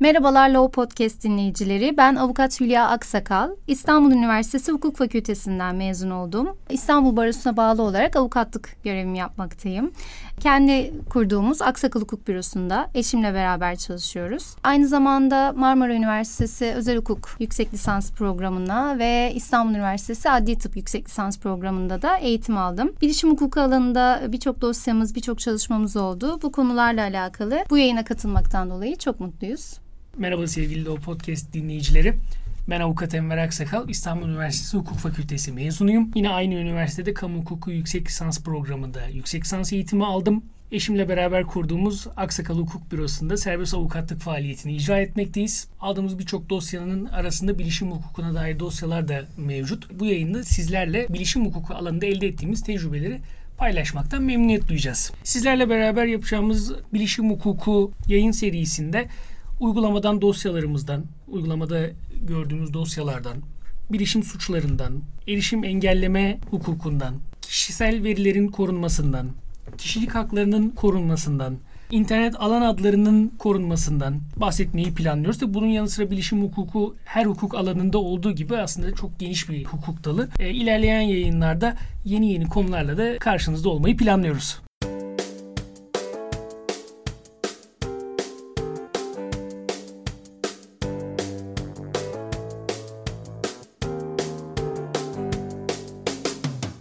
Merhabalar Law Podcast dinleyicileri. Ben avukat Hülya Aksakal. İstanbul Üniversitesi Hukuk Fakültesinden mezun oldum. İstanbul Barosu'na bağlı olarak avukatlık görevimi yapmaktayım. Kendi kurduğumuz Aksakal Hukuk Bürosu'nda eşimle beraber çalışıyoruz. Aynı zamanda Marmara Üniversitesi Özel Hukuk Yüksek Lisans Programı'na ve İstanbul Üniversitesi Adli Tıp Yüksek Lisans Programı'nda da eğitim aldım. Bilişim hukuku alanında birçok dosyamız, birçok çalışmamız oldu. Bu konularla alakalı bu yayına katılmaktan dolayı çok mutluyuz. Merhaba sevgili o podcast dinleyicileri. Ben avukat Enver Aksakal, İstanbul Üniversitesi Hukuk Fakültesi mezunuyum. Yine aynı üniversitede kamu hukuku yüksek lisans programında yüksek lisans eğitimi aldım. Eşimle beraber kurduğumuz Aksakal Hukuk Bürosu'nda serbest avukatlık faaliyetini icra etmekteyiz. Aldığımız birçok dosyanın arasında bilişim hukukuna dair dosyalar da mevcut. Bu yayında sizlerle bilişim hukuku alanında elde ettiğimiz tecrübeleri paylaşmaktan memnuniyet duyacağız. Sizlerle beraber yapacağımız bilişim hukuku yayın serisinde uygulamadan dosyalarımızdan, uygulamada gördüğümüz dosyalardan, bilişim suçlarından, erişim engelleme hukukundan, kişisel verilerin korunmasından, kişilik haklarının korunmasından, internet alan adlarının korunmasından bahsetmeyi planlıyoruz. Tabi bunun yanı sıra bilişim hukuku her hukuk alanında olduğu gibi aslında çok geniş bir hukuk dalı. E, ilerleyen yayınlarda yeni yeni konularla da karşınızda olmayı planlıyoruz.